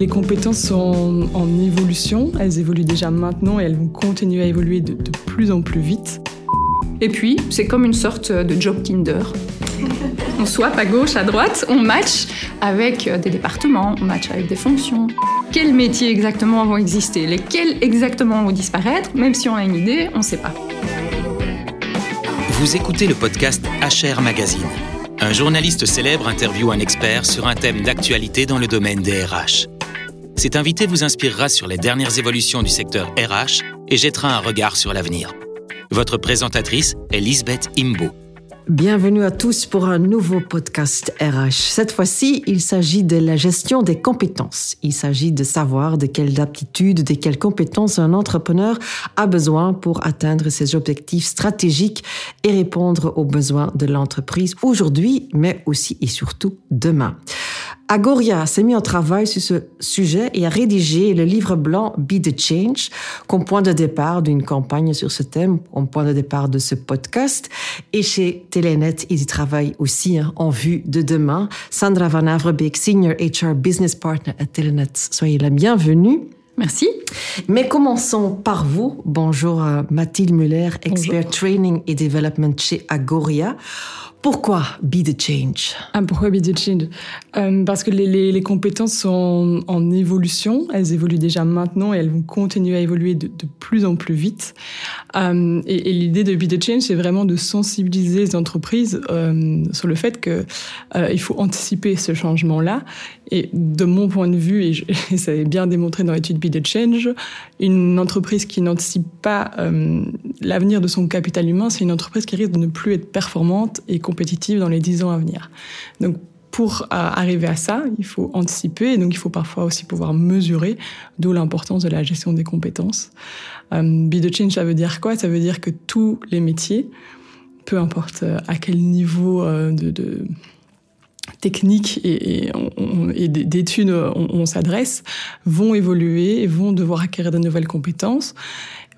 Les compétences sont en, évolution, elles évoluent déjà maintenant et elles vont continuer à évoluer de, plus en plus vite. Et puis, c'est comme une sorte de job Tinder. On swap à gauche, à droite, on match avec des départements, on match avec des fonctions. Quels métiers exactement vont exister? Lesquels exactement vont disparaître? Même si on a une idée, on ne sait pas. Vous écoutez le podcast HR Magazine. Un journaliste célèbre interviewe un expert sur un thème d'actualité dans le domaine des RH. Cet invité vous inspirera sur les dernières évolutions du secteur RH et jettera un regard sur l'avenir. Votre présentatrice est Lisbeth Imbo. Bienvenue à tous pour un nouveau podcast RH. Cette fois-ci, il s'agit de la gestion des compétences. Il s'agit de savoir de quelles aptitudes, de quelles compétences un entrepreneur a besoin pour atteindre ses objectifs stratégiques et répondre aux besoins de l'entreprise aujourd'hui, mais aussi et surtout demain. Agoria s'est mis en travail sur ce sujet et a rédigé le livre blanc Be the Change comme point de départ d'une campagne sur ce thème, comme point de départ de ce podcast. Et chez Telenet, ils y travaillent aussi hein, en vue de demain. Sandra Van Avrebeek, Senior HR Business Partner à Telenet, soyez la bienvenue. Merci. Mais commençons par vous. Bonjour euh, Mathilde Muller, expert training et development chez Agoria. Pourquoi Be the Change? Ah, Pourquoi Be the Change? Euh, Parce que les, compétences sont en, évolution, elles évoluent déjà maintenant et elles vont continuer à évoluer de, plus en plus vite. Euh, et, l'idée de Be the Change, c'est vraiment de sensibiliser les entreprises euh, sur le fait qu'il faut anticiper ce changement-là. Et de mon point de vue, et, et ça est bien démontré dans l'étude Be the Change, une entreprise qui n'anticipe pas l'avenir de son capital humain, c'est une entreprise qui risque de ne plus être performante et dans les dix ans à venir. Donc, pour euh, arriver à ça, il faut anticiper et donc il faut parfois aussi pouvoir mesurer, d'où l'importance de la gestion des compétences. Euh, Be the Change, ça veut dire quoi? Ça veut dire que tous les métiers, peu importe euh, à quel niveau euh, de, de technique et, d'études on s'adresse, vont évoluer et vont devoir acquérir de nouvelles compétences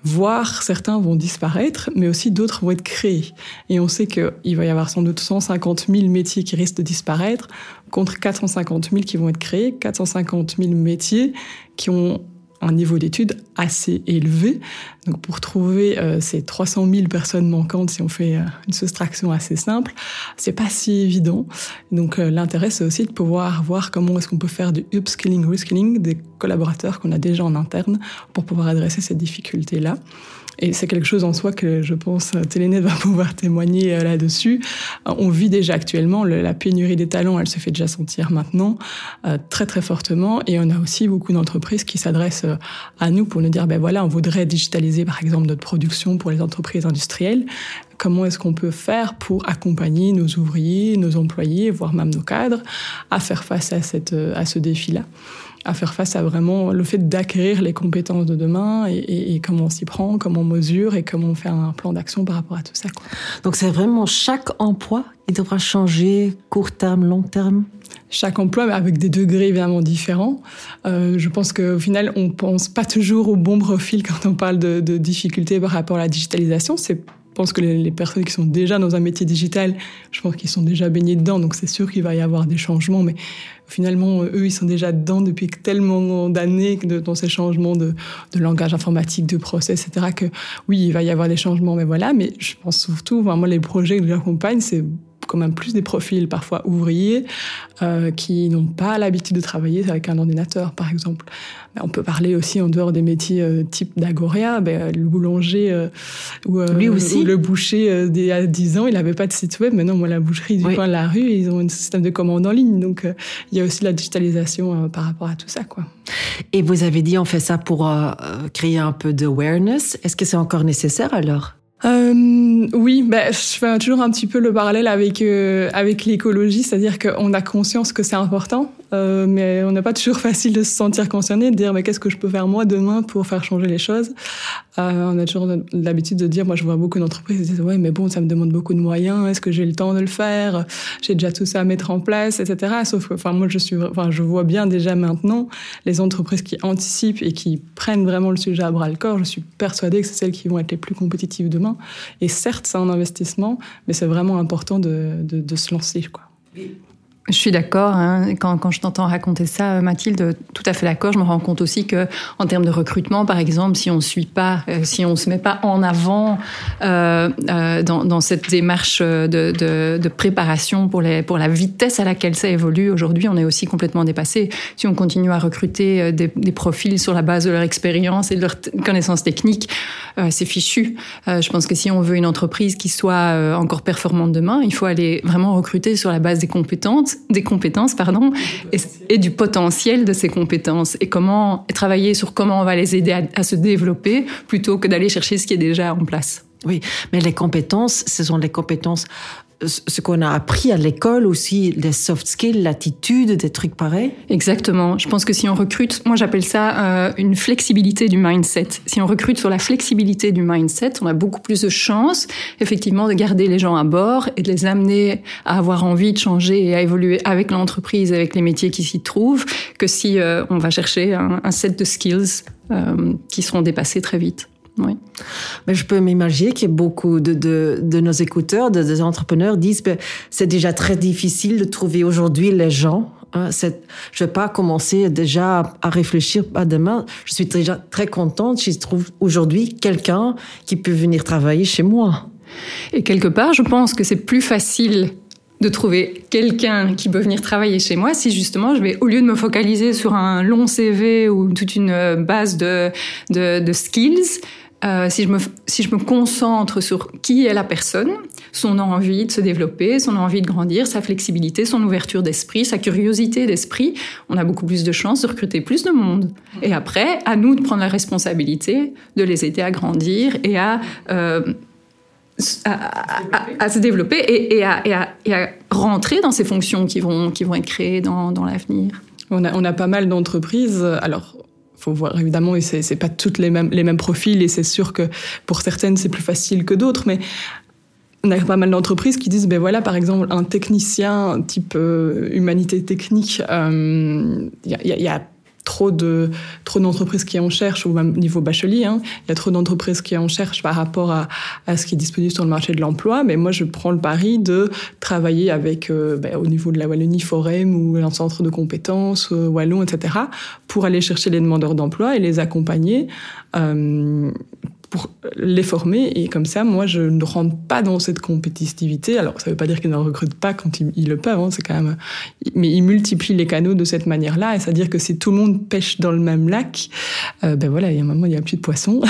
voire certains vont disparaître, mais aussi d'autres vont être créés. Et on sait qu'il va y avoir sans doute 150 000 métiers qui risquent de disparaître, contre 450 000 qui vont être créés, 450 000 métiers qui ont un niveau d'études assez élevé. Donc pour trouver euh, ces 300 000 personnes manquantes, si on fait euh, une soustraction assez simple, c'est pas si évident. Donc euh, l'intérêt, c'est aussi de pouvoir voir comment est-ce qu'on peut faire du upskilling, reskilling des collaborateurs qu'on a déjà en interne pour pouvoir adresser ces difficultés-là. Et c'est quelque chose en soi que je pense Télénet va pouvoir témoigner là-dessus. On vit déjà actuellement la pénurie des talents, elle se fait déjà sentir maintenant très très fortement. Et on a aussi beaucoup d'entreprises qui s'adressent à nous pour nous dire, ben voilà, on voudrait digitaliser par exemple notre production pour les entreprises industrielles. Comment est-ce qu'on peut faire pour accompagner nos ouvriers, nos employés, voire même nos cadres, à faire face à, cette, à ce défi-là? À faire face à vraiment le fait d'acquérir les compétences de demain et, et, et comment on s'y prend, comment on mesure et comment on fait un plan d'action par rapport à tout ça. Quoi. Donc c'est vraiment chaque emploi qui devra changer court terme, long terme? Chaque emploi, mais avec des degrés évidemment différents. Euh, je pense qu'au final, on pense pas toujours au bon profil quand on parle de, de difficultés par rapport à la digitalisation. C'est je pense que les, les, personnes qui sont déjà dans un métier digital, je pense qu'ils sont déjà baignés dedans, donc c'est sûr qu'il va y avoir des changements, mais finalement, eux, ils sont déjà dedans depuis tellement d'années dans ces changements de, de, langage informatique, de process, etc., que oui, il va y avoir des changements, mais voilà, mais je pense surtout, moi, les projets que j'accompagne, c'est quand même plus des profils parfois ouvriers euh, qui n'ont pas l'habitude de travailler avec un ordinateur, par exemple. Mais on peut parler aussi en dehors des métiers euh, type d'Agoria, ben, le boulanger euh, ou, euh, Lui aussi. ou, le boucher euh, il y a 10 ans, il n'avait pas de site web. Maintenant, moi, la boucherie du oui. coin de la rue, ils ont un système de commande en ligne. Donc, euh, il y a aussi la digitalisation par rapport à tout ça. Quoi. Et vous avez dit, on fait ça pour créer un peu d'awareness. Est-ce que c'est encore nécessaire alors? Euh, oui, bah, je fais toujours un petit peu le parallèle avec euh, avec l'écologie, c'est-à-dire qu'on a conscience que c'est important, euh, mais on n'a pas toujours facile de se sentir concerné, de dire mais qu'est-ce que je peux faire moi demain pour faire changer les choses? Euh, on a toujours l'habitude de dire, moi je vois beaucoup d'entreprises qui disent ouais mais bon ça me demande beaucoup de moyens, est-ce que j'ai le temps de le faire, j'ai déjà tout ça à mettre en place, etc. Sauf que enfin moi je suis, enfin je vois bien déjà maintenant les entreprises qui anticipent et qui prennent vraiment le sujet à bras le corps. Je suis persuadée que c'est celles qui vont être les plus compétitives demain. Et certes, c'est un investissement, mais c'est vraiment important de, de, de se lancer. Quoi. Je suis d'accord. Hein. Quand, quand, je t'entends raconter ça, Mathilde, tout à fait d'accord. Je me rends compte aussi que, en termes de recrutement, par exemple, si on suit pas, euh, si on se met pas en avant euh, euh, dans, dans, cette démarche de, de, de, préparation pour, les, pour la vitesse à laquelle ça évolue, aujourd'hui, on est aussi complètement dépassé. Si on continue à recruter euh, des, des profils sur la base de leur expérience et de leurs connaissances techniques, euh, c'est fichu. je pense que si on veut une entreprise qui soit encore performante demain, il faut aller vraiment recruter sur la base des compétences des compétences, pardon, et, du potentiel de ces compétences et comment travailler sur comment on va les aider à se développer plutôt que d'aller chercher ce qui est déjà en place. Oui, mais les compétences, ce sont les compétences ce qu'on a appris à l'école aussi, les soft skills, l'attitude, des trucs pareils Exactement. Je pense que si on recrute, moi j'appelle ça euh, une flexibilité du mindset. Si on recrute sur la flexibilité du mindset, on a beaucoup plus de chances, effectivement, de garder les gens à bord et de les amener à avoir envie de changer et à évoluer avec l'entreprise, avec les métiers qui s'y trouvent, que si euh, on va chercher un, un set de skills euh, qui seront dépassés très vite. Oui. Mais je peux m'imaginer que beaucoup de, de, de, nos écouteurs, de, des entrepreneurs disent que c'est déjà très difficile de trouver aujourd'hui les gens. Hein, je ne vais pas commencer déjà à réfléchir à demain. Je suis déjà très contente si je trouve aujourd'hui quelqu'un qui peut venir travailler chez moi. Et quelque part, je pense que c'est plus facile de trouver quelqu'un qui peut venir travailler chez moi si justement je vais, au lieu de me focaliser sur un long CV ou toute une base de, de, de skills, euh, si, je me, si je me concentre sur qui est la personne, son envie de se développer, son envie de grandir, sa flexibilité, son ouverture d'esprit, sa curiosité d'esprit, on a beaucoup plus de chances de recruter plus de monde. Et après, à nous de prendre la responsabilité de les aider à grandir et à... Euh, à, se développer et, à, à, rentrer dans ces fonctions qui vont, qui vont être créées dans, dans l'avenir. On a, on a pas mal d'entreprises. Alors, faut voir évidemment et c'est pas toutes les mêmes profils et c'est sûr que pour certaines c'est plus facile que d'autres mais on a pas mal d'entreprises qui disent ben voilà par exemple un technicien type euh, humanité technique il euh, y, a, y, a trop de trop d'entreprises qui en cherchent ou même niveau bachelier hein. il y a trop d'entreprises qui en cherchent par rapport à, à, ce qui est disponible sur le marché de l'emploi mais moi je prends le pari de travailler avec euh, ben, au niveau de la Wallonie Forum ou un centre de compétences euh, wallon etc pour aller chercher les demandeurs d'emploi et les accompagner euh, pour les former. Et comme ça, moi, je ne rentre pas dans cette compétitivité. Alors, ça ne veut pas dire qu'ils ne recrutent pas quand ils, le peuvent, hein, c'est quand même. Mais ils multiplient les canaux de cette manière-là. Et c'est-à-dire que si tout le monde pêche dans le même lac, euh, ben voilà, il y a un moment, il n'y a plus de poissons.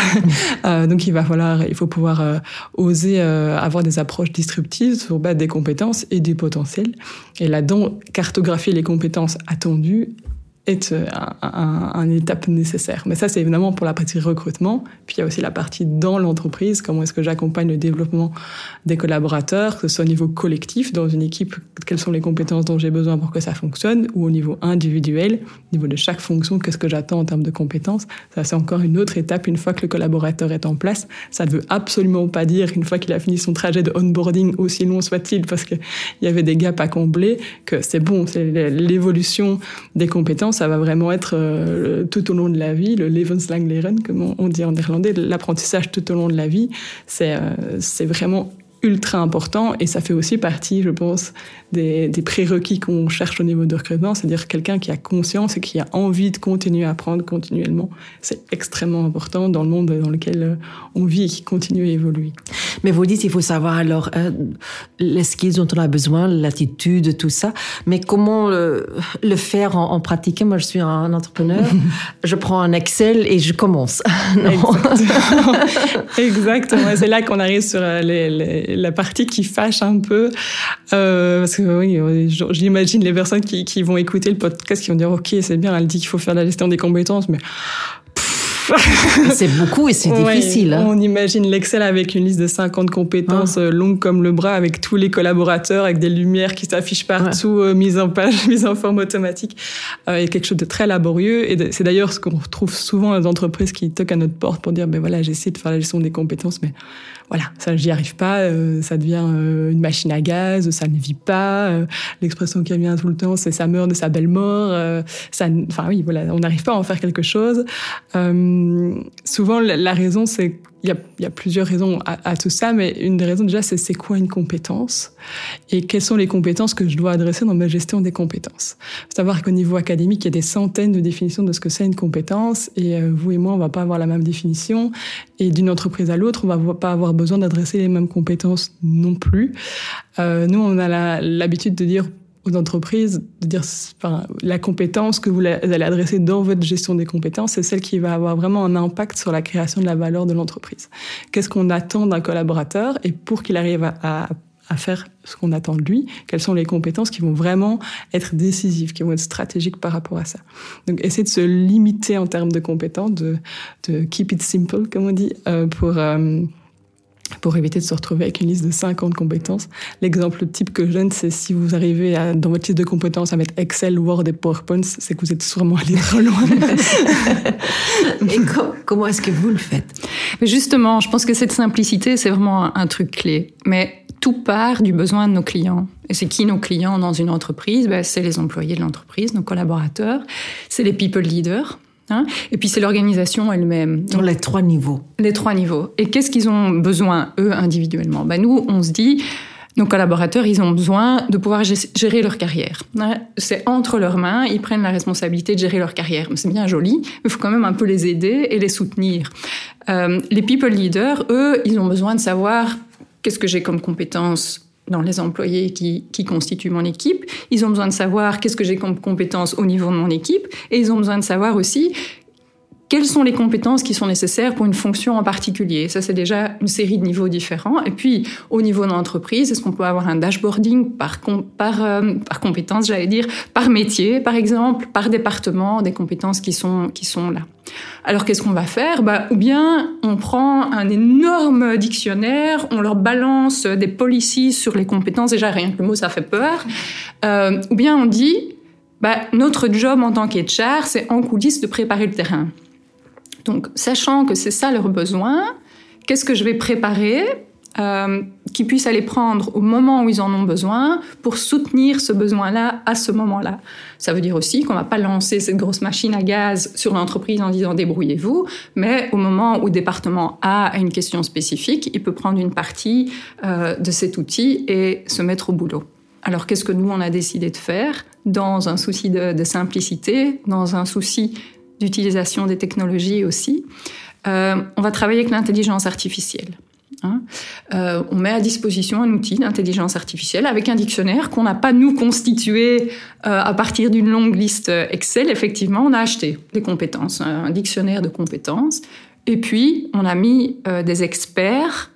euh, donc, il va falloir, il faut pouvoir euh, oser euh, avoir des approches disruptives sur base des compétences et du potentiel. Et là-dedans, cartographier les compétences attendues est euh, un, un, étape nécessaire. Mais ça, c'est évidemment pour la partie recrutement. Puis il y a aussi la partie dans l'entreprise, comment est-ce que j'accompagne le développement des collaborateurs, que ce soit au niveau collectif, dans une équipe, quelles sont les compétences dont j'ai besoin pour que ça fonctionne, ou au niveau individuel, au niveau de chaque fonction, qu'est-ce que j'attends en termes de compétences. Ça, c'est encore une autre étape une fois que le collaborateur est en place. Ça ne veut absolument pas dire qu'une fois qu'il a fini son trajet de onboarding, aussi long soit-il, parce qu'il y avait des gaps à combler, que c'est bon, c'est l'évolution des compétences ça va vraiment être euh, tout au long de la vie, le levenslang leren, comme on, dit en néerlandais, l'apprentissage tout au long de la vie. C'est euh, vraiment ultra important et ça fait aussi partie, je pense, des, des prérequis qu'on cherche au niveau de recrutement, c'est-à-dire quelqu'un qui a conscience et qui a envie de continuer à apprendre continuellement. C'est extrêmement important dans le monde dans lequel euh, on vit et qui continue à évoluer. Mais vous dites, il faut savoir alors euh, les skills dont on a besoin, l'attitude, tout ça, mais comment le, le faire en, en, pratique Moi, je suis un entrepreneur, je prends un Excel et je commence. Exactement. Exactement. C'est là qu'on arrive sur euh, les, les la partie qui fâche un peu. Euh, parce que oui, j'imagine les personnes qui, qui, vont écouter le podcast qui vont dire Ok, c'est bien, elle dit qu'il faut faire la gestion des compétences, mais c'est beaucoup et c'est difficile. Hein. On imagine l'Excel avec une liste de 50 compétences ah. Euh, longues comme le bras, avec tous les collaborateurs, avec des lumières qui s'affichent partout, ouais. euh, mise en page, mise en forme automatique, euh, et quelque chose de très laborieux. Et c'est d'ailleurs ce qu'on retrouve souvent dans les entreprises qui toquent à notre porte pour dire, ben voilà, j'essaie de faire la gestion des compétences, mais voilà, ça, j'y arrive pas, euh, ça devient euh, une machine à gaz, ça ne vit pas. Euh, l'expression qui revient tout le temps, c'est ça meurt de sa belle mort. ça, enfin oui, voilà, on n'arrive pas à en faire quelque chose. souvent, la, la raison, c'est il y a, plusieurs raisons à, tout ça, mais une des raisons déjà, c'est c'est quoi une compétence et quelles sont les compétences que je dois adresser dans ma gestion des compétences. Faut savoir qu'au niveau académique, il y a des centaines de définitions de ce que c'est une compétence et euh, vous et moi, on va pas avoir la même définition et d'une entreprise à l'autre, on va pas avoir besoin d'adresser les mêmes compétences non plus. Euh, nous, on a l'habitude de dire aux entreprises de dire enfin, la compétence que vous allez adresser dans votre gestion des compétences, c'est celle qui va avoir vraiment un impact sur la création de la valeur de l'entreprise. Qu'est-ce qu'on attend d'un collaborateur et pour qu'il arrive à, à, faire ce qu'on attend de lui, quelles sont les compétences qui vont vraiment être décisives, qui vont être stratégiques par rapport à ça. Donc, essayer de se limiter en termes de compétences, de, de keep it simple, comme on dit, euh, pour euh, pour éviter de se retrouver avec une liste de 50 compétences. L'exemple type que je donne, c'est si vous arrivez à, dans votre liste de compétences à mettre Excel, Word et PowerPoint, c'est que vous êtes sûrement allé trop loin. et comment est-ce que vous le faites? Justement, je pense que cette simplicité, c'est vraiment un, truc clé. Mais tout part du besoin de nos clients. Et c'est qui nos clients dans une entreprise? Ben, C'est les employés de l'entreprise, nos collaborateurs, c'est les people leaders, Hein. et puis c'est l'organisation elle-même. Dans les trois niveaux. Les trois niveaux. Et qu'est-ce qu'ils ont besoin, eux, individuellement? Ben Nous, on se dit, nos collaborateurs, ils ont besoin de pouvoir gérer leur carrière. Hein. C'est entre leurs mains, ils prennent la responsabilité de gérer leur carrière. C'est bien joli, mais il faut quand même un peu les aider et les soutenir. Euh, les people leaders, eux, ils ont besoin de savoir qu'est-ce que j'ai comme compétences dans les employés qui, qui, constituent mon équipe. Ils ont besoin de savoir qu'est-ce que j'ai comme compétences au niveau de mon équipe. Et ils ont besoin de savoir aussi quelles sont les compétences qui sont nécessaires pour une fonction en particulier. Ça, c'est déjà une série de niveaux différents. Et puis, au niveau de l'entreprise, est-ce qu'on peut avoir un dashboarding par, par, euh, j'allais dire, par métier, par exemple, par département, des compétences qui sont, qui sont là. Alors qu'est-ce qu'on va faire? Bah, Ou bien on prend un énorme dictionnaire, on leur balance des policies sur les compétences, déjà rien que le mot ça fait peur, euh, ou bien on dit bah, notre job en tant qu'HR, c'est en coulisses de préparer le terrain. Donc, sachant que c'est ça leur besoin, qu'est-ce que je vais préparer euh, qui puissent aller prendre au moment où ils en ont besoin pour soutenir ce besoin-là à ce moment-là. Ça veut dire aussi qu'on va pas lancer cette grosse machine à gaz sur l'entreprise en disant débrouillez-vous, mais au moment où le département A a une question spécifique, il peut prendre une partie euh, de cet outil et se mettre au boulot. Alors qu'est-ce que nous on a décidé de faire? Dans un souci de, de simplicité, dans un souci d'utilisation des technologies aussi. Euh, on va travailler avec l'intelligence artificielle. Hein. Euh, on met à disposition un outil d'intelligence artificielle avec un dictionnaire qu'on n'a pas nous constitué euh, à partir d'une longue liste Excel. Effectivement, on a acheté des compétences, un dictionnaire de compétences, et puis on a mis des experts,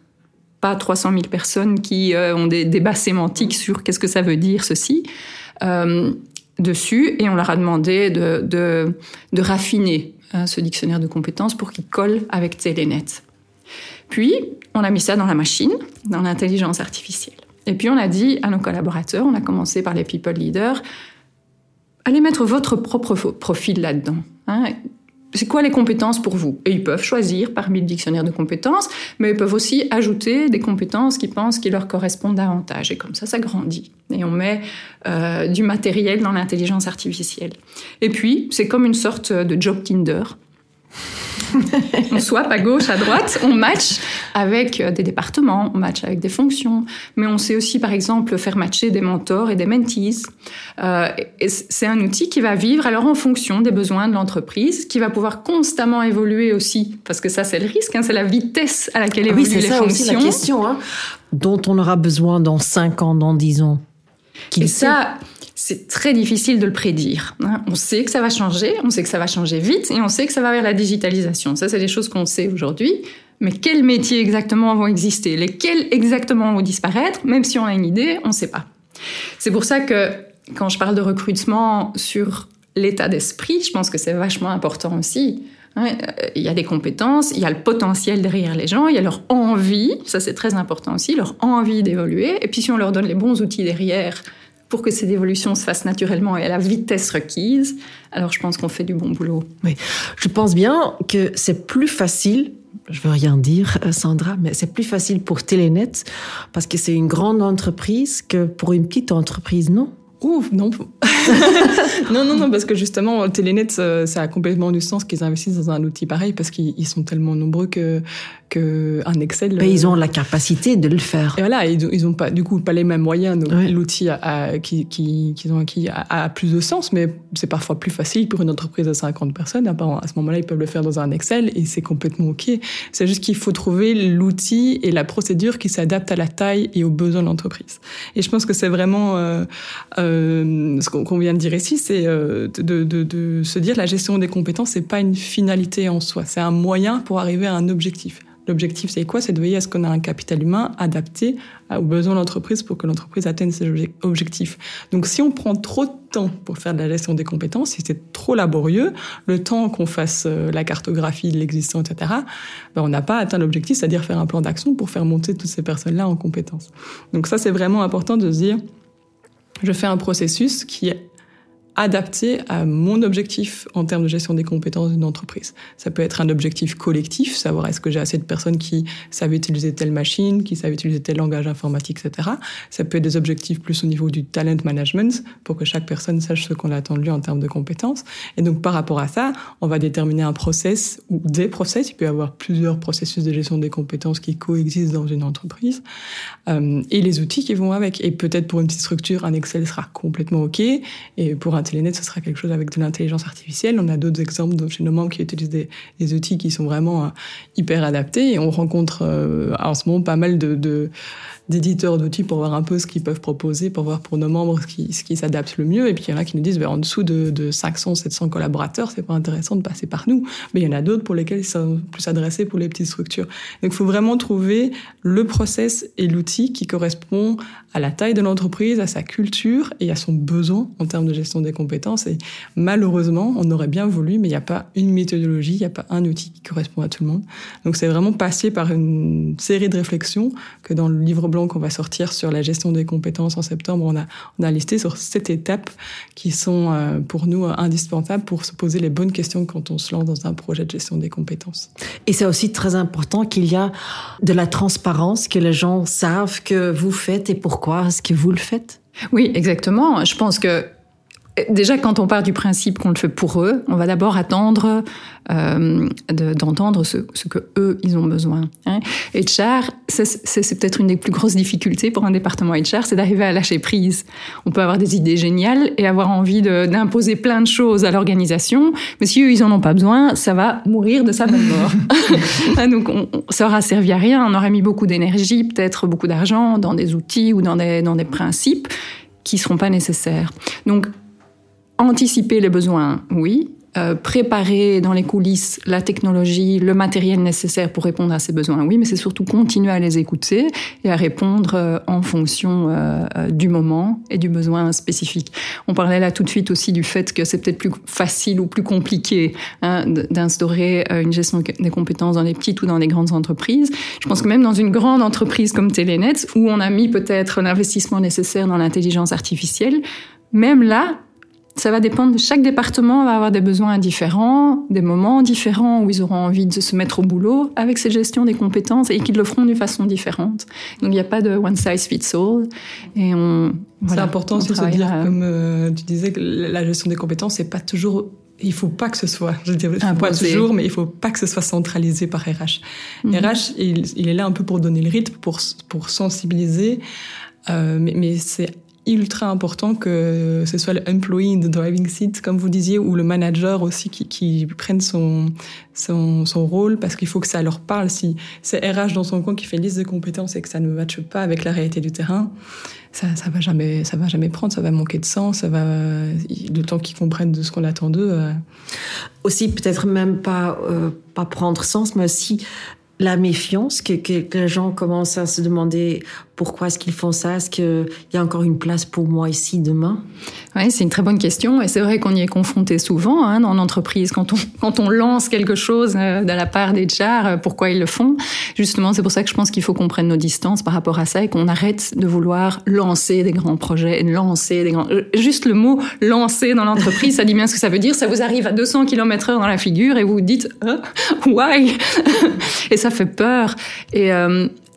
pas 300 000 personnes qui ont des débats sémantiques sur qu'est-ce que ça veut dire ceci, dessus et on leur a demandé de, de, raffiner hein, ce dictionnaire de compétences pour qu'il colle avec Telenet. Puis, on a mis ça dans la machine, dans l'intelligence artificielle. Et puis, on a dit à nos collaborateurs, on a commencé par les people leaders, allez mettre votre propre profil là-dedans. Hein c'est quoi les compétences pour vous? Et ils peuvent choisir parmi le dictionnaire de compétences, mais ils peuvent aussi ajouter des compétences qui pensent qui leur correspondent davantage. Et comme ça, ça grandit. Et on met euh, du matériel dans l'intelligence artificielle. Et puis, c'est comme une sorte de job Tinder. On swap à gauche, à droite, on match avec euh, des départements, on match avec des fonctions, mais on sait aussi, par exemple, faire matcher des mentors et des mentees. Euh, c'est un outil qui va vivre alors en fonction des besoins de l'entreprise, qui va pouvoir constamment évoluer aussi, parce que ça, c'est le risque, hein, c'est la vitesse à laquelle ah évoluent oui, les ça fonctions. Aussi la question, hein, dont on aura besoin dans 5 ans, dans 10 ans. Et ça, c'est très difficile de le prédire. Hein. On sait que ça va changer, on sait que ça va changer vite et on sait que ça va vers la digitalisation. Ça, c'est des choses qu'on sait aujourd'hui. Mais quels métiers exactement vont exister? Lesquels exactement vont disparaître? Même si on a une idée, on ne sait pas. C'est pour ça que quand je parle de recrutement sur l'état d'esprit, je pense que c'est vachement important aussi. Hein. Il y a des compétences, il y a le potentiel derrière les gens, il y a leur envie, ça c'est très important aussi, leur envie d'évoluer. Et puis si on leur donne les bons outils derrière pour que cette évolution se fasse naturellement et à la vitesse requise, alors je pense qu'on fait du bon boulot. Oui, je pense bien que c'est plus facile je veux rien dire, euh, Sandra, mais c'est plus facile pour Telenet parce que c'est une grande entreprise que pour une petite entreprise, non? Ouf, non. non, non, non, parce que justement, Telenet, ça a complètement du sens qu'ils investissent dans un outil pareil parce qu'ils sont tellement nombreux que qu'un Excel. Mais ils ont la capacité de le faire. Et voilà, ils, ils ont pas, du coup, pas les mêmes moyens. Donc, l'outil qu'ils qui, qui ont acquis a, plus de sens, mais c'est parfois plus facile pour une entreprise de 50 personnes. À ce moment-là, ils peuvent le faire dans un Excel et c'est complètement OK. C'est juste qu'il faut trouver l'outil et la procédure qui s'adapte à la taille et aux besoins de l'entreprise. Et je pense que c'est vraiment euh, euh, ce qu'on vient de dire ici, c'est euh, de, se dire la gestion des compétences, c'est pas une finalité en soi, c'est un moyen pour arriver à un objectif. L'objectif, c'est quoi? C'est de veiller à ce qu'on a un capital humain adapté aux besoins de l'entreprise pour que l'entreprise atteigne ses objectifs. Donc, si on prend trop de temps pour faire de la gestion des compétences, si c'est trop laborieux, le temps qu'on fasse la cartographie de l'existant, etc., ben on n'a pas atteint l'objectif, c'est-à-dire faire un plan d'action pour faire monter toutes ces personnes-là en compétences. Donc, ça, c'est vraiment important de se dire je fais un processus qui est adapté à mon objectif en termes de gestion des compétences d'une entreprise. Ça peut être un objectif collectif, savoir est-ce que j'ai assez de personnes qui savent utiliser telle machine, qui savent utiliser tel langage informatique, etc. Ça peut être des objectifs plus au niveau du talent management, pour que chaque personne sache ce qu'on attend de lui en termes de compétences. Et donc par rapport à ça, on va déterminer un process ou des process. Il peut y avoir plusieurs processus de gestion des compétences qui coexistent dans une entreprise euh, et les outils qui vont avec. Et peut-être pour une petite structure, un Excel sera complètement OK. Et pour un Ce sera quelque chose avec de l'intelligence artificielle. On a d'autres exemples chez nos membres qui utilisent des, outils qui sont vraiment euh, hyper adaptés. Et on rencontre euh, en ce moment pas mal de d'éditeurs d'outils pour voir un peu ce qu'ils peuvent proposer, pour voir pour nos membres ce qui, ce qui s'adapte le mieux. Et puis il y en a qui nous disent, ben, en dessous de, de 500, 700 collaborateurs, c'est pas intéressant de passer par nous. Mais il y en a d'autres pour lesquels ils sont plus adressés pour les petites structures. Donc il faut vraiment trouver le process et l'outil qui correspond à la taille de l'entreprise, à sa culture et à son besoin en termes de gestion des compétences. Et malheureusement, on aurait bien voulu, mais il n'y a pas une méthodologie, il n'y a pas un outil qui correspond à tout le monde. Donc c'est vraiment passer par une série de réflexions que dans le livre blanc qu'on va sortir sur la gestion des compétences en septembre, on a, on a listé sur sept étapes qui sont euh, pour nous indispensables pour se poser les bonnes questions quand on se lance dans un projet de gestion des compétences. Et c'est aussi très important qu'il y a de la transparence, que les gens savent que vous faites et pourquoi est-ce que vous le faites. Oui, exactement. Je pense que Déjà, quand on part du principe qu'on le fait pour eux, on va d'abord attendre euh, d'entendre ce, ce, que eux ils ont besoin. Hein. HR, c'est peut-être une des plus grosses difficultés pour un département HR, c'est d'arriver à lâcher prise. On peut avoir des idées géniales et avoir envie d'imposer plein de choses à l'organisation, mais si eux ils en ont pas besoin, ça va mourir de sa bonne mort. Hein, donc, on, ça aura servi à rien. On aurait mis beaucoup d'énergie, peut-être beaucoup d'argent dans des outils ou dans des, dans des principes qui seront pas nécessaires. Donc anticiper les besoins, oui. Euh, préparer dans les coulisses la technologie, le matériel nécessaire pour répondre à ces besoins, oui, mais c'est surtout continuer à les écouter et à répondre euh, en fonction euh, du moment et du besoin spécifique. On parlait là tout de suite aussi du fait que c'est peut-être plus facile ou plus compliqué hein, d'instaurer une gestion des compétences dans les petites ou dans les grandes entreprises. Je pense que même dans une grande entreprise comme Telenet, où on a mis peut-être l'investissement nécessaire dans l'intelligence artificielle, même là, ça va dépendre de chaque département, va avoir des besoins différents, des moments différents où ils auront envie de se mettre au boulot avec cette gestion des compétences et qu'ils le feront d'une façon différente. Donc il n'y a pas de one size fits all. Et on, c'est important aussi de se dire, comme euh, tu disais, que la gestion des compétences, c'est pas toujours il faut pas que ce soit, je dirais pas toujours, mais il faut pas que ce soit centralisé par RH. Mhm. RH, il, il, est là un peu pour donner le rythme, pour, pour sensibiliser, euh, mais, mais c'est ultra important que ce soit l'employee in the driving seat, comme vous disiez, ou le manager aussi qui, prenne son, son, rôle, parce qu'il faut que ça leur parle. Si c'est RH dans son coin qui fait liste de compétences et que ça ne matche pas avec la réalité du terrain, ça, ça va jamais, va jamais prendre, ça va manquer de sens, ça va, le temps qu'ils comprennent de ce qu'on attend d'eux. Euh. Aussi, peut-être même pas, euh, pas prendre sens, mais aussi la méfiance, que, que, les gens commencent à se demander pourquoi est-ce qu'ils font ça? Est-ce qu'il y a encore une place pour moi ici demain? Oui, c'est une très bonne question. Et c'est vrai qu'on y est confronté souvent hein, dans l'entreprise. Quand on, quand on lance quelque chose euh, de la part des chars, euh, pourquoi ils le font? Justement, c'est pour ça que je pense qu'il faut qu'on prenne nos distances par rapport à ça et qu'on arrête de vouloir lancer des grands projets, lancer des grands... Euh, juste le mot lancer dans l'entreprise, ça dit bien ce que ça veut dire. Ça vous arrive à 200 km heure dans la figure et vous vous dites hein why? Et ça fait peur. Et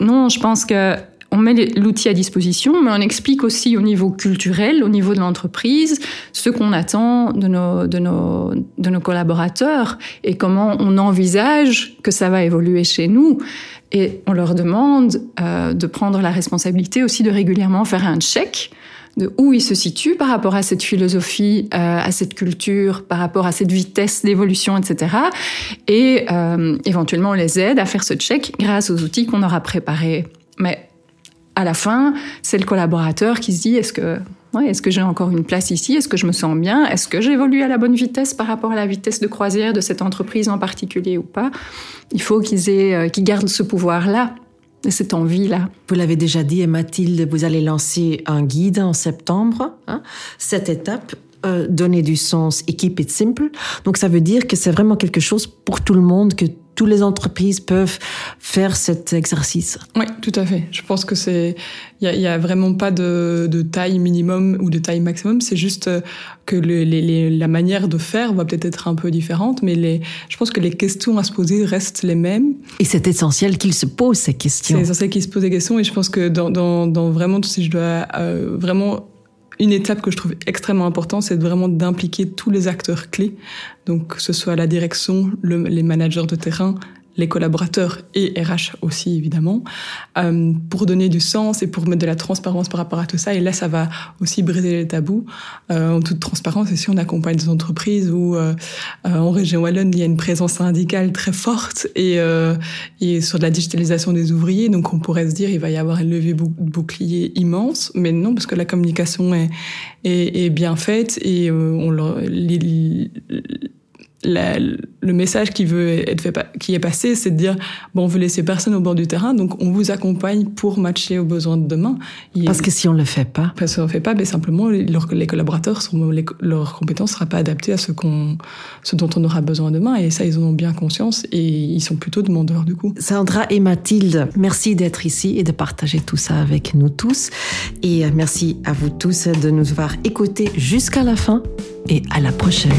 non, je pense que met l'outil à disposition, mais on explique aussi au niveau culturel, au niveau de l'entreprise, ce qu'on attend de nos, de, nos, de nos collaborateurs et comment on envisage que ça va évoluer chez nous. Et on leur demande euh, de prendre la responsabilité aussi de régulièrement faire un check de où ils se situent par rapport à cette philosophie, euh, à cette culture, par rapport à cette vitesse d'évolution, etc. Et euh, éventuellement, on les aide à faire ce check grâce aux outils qu'on aura préparés. Mais à la fin, c'est le collaborateur qui se dit est-ce que est-ce que j'ai encore une place ici? Est-ce que je me sens bien? Est-ce que j'évolue à la bonne vitesse par rapport à la vitesse de croisière de cette entreprise en particulier ou pas? Il faut qu'ils aient, euh, qu'ils gardent ce pouvoir-là et cette envie-là. Vous l'avez déjà dit, Mathilde, vous allez lancer un guide en septembre. Hein, cette étape, euh, donner du sens et keep it simple. Donc ça veut dire que c'est vraiment quelque chose pour tout le monde, que toutes les entreprises peuvent faire cet exercice. Oui, tout à fait. Je pense que c'est, il y, a, vraiment pas de, de, taille minimum ou de taille maximum. C'est juste euh, que le, les, la manière de faire va peut-être être un peu différente, mais les, je pense que les questions à se poser restent les mêmes. Et c'est essentiel qu'ils se posent ces questions. C'est essentiel qu'ils se posent des questions, et je pense que dans, dans, dans vraiment, si je dois euh, vraiment une étape que je trouve extrêmement importante, c'est vraiment d'impliquer tous les acteurs clés, donc que ce soit la direction, les managers de terrain, les collaborateurs et RH aussi évidemment, euh, pour donner du sens et pour mettre de la transparence par rapport à tout ça. Et là, ça va aussi briser les tabous euh, en toute transparence. Et si on accompagne des entreprises où euh, en région wallonne il y a une présence syndicale très forte et, et sur de la digitalisation des ouvriers, donc on pourrait se dire il va y avoir un levier bouclier immense, mais non parce que la communication est, est, est bien faite et on leur, le message qui veut être fait, qui est passé, c'est de dire bon, on veut laisser personne au bord du terrain, donc on vous accompagne pour matcher aux besoins de demain. parce que si on le fait pas, parce qu'on le fait pas, mais simplement les, les collaborateurs, sont, les, leurs compétences sera pas adaptées à ce qu'on, ce dont on aura besoin demain, et ça ils en ont bien conscience et ils sont plutôt demandeurs du coup. Sandra et Mathilde, merci d'être ici et de partager tout ça avec nous tous, et euh, merci à vous tous de nous avoir écoutés jusqu'à la fin et à la prochaine.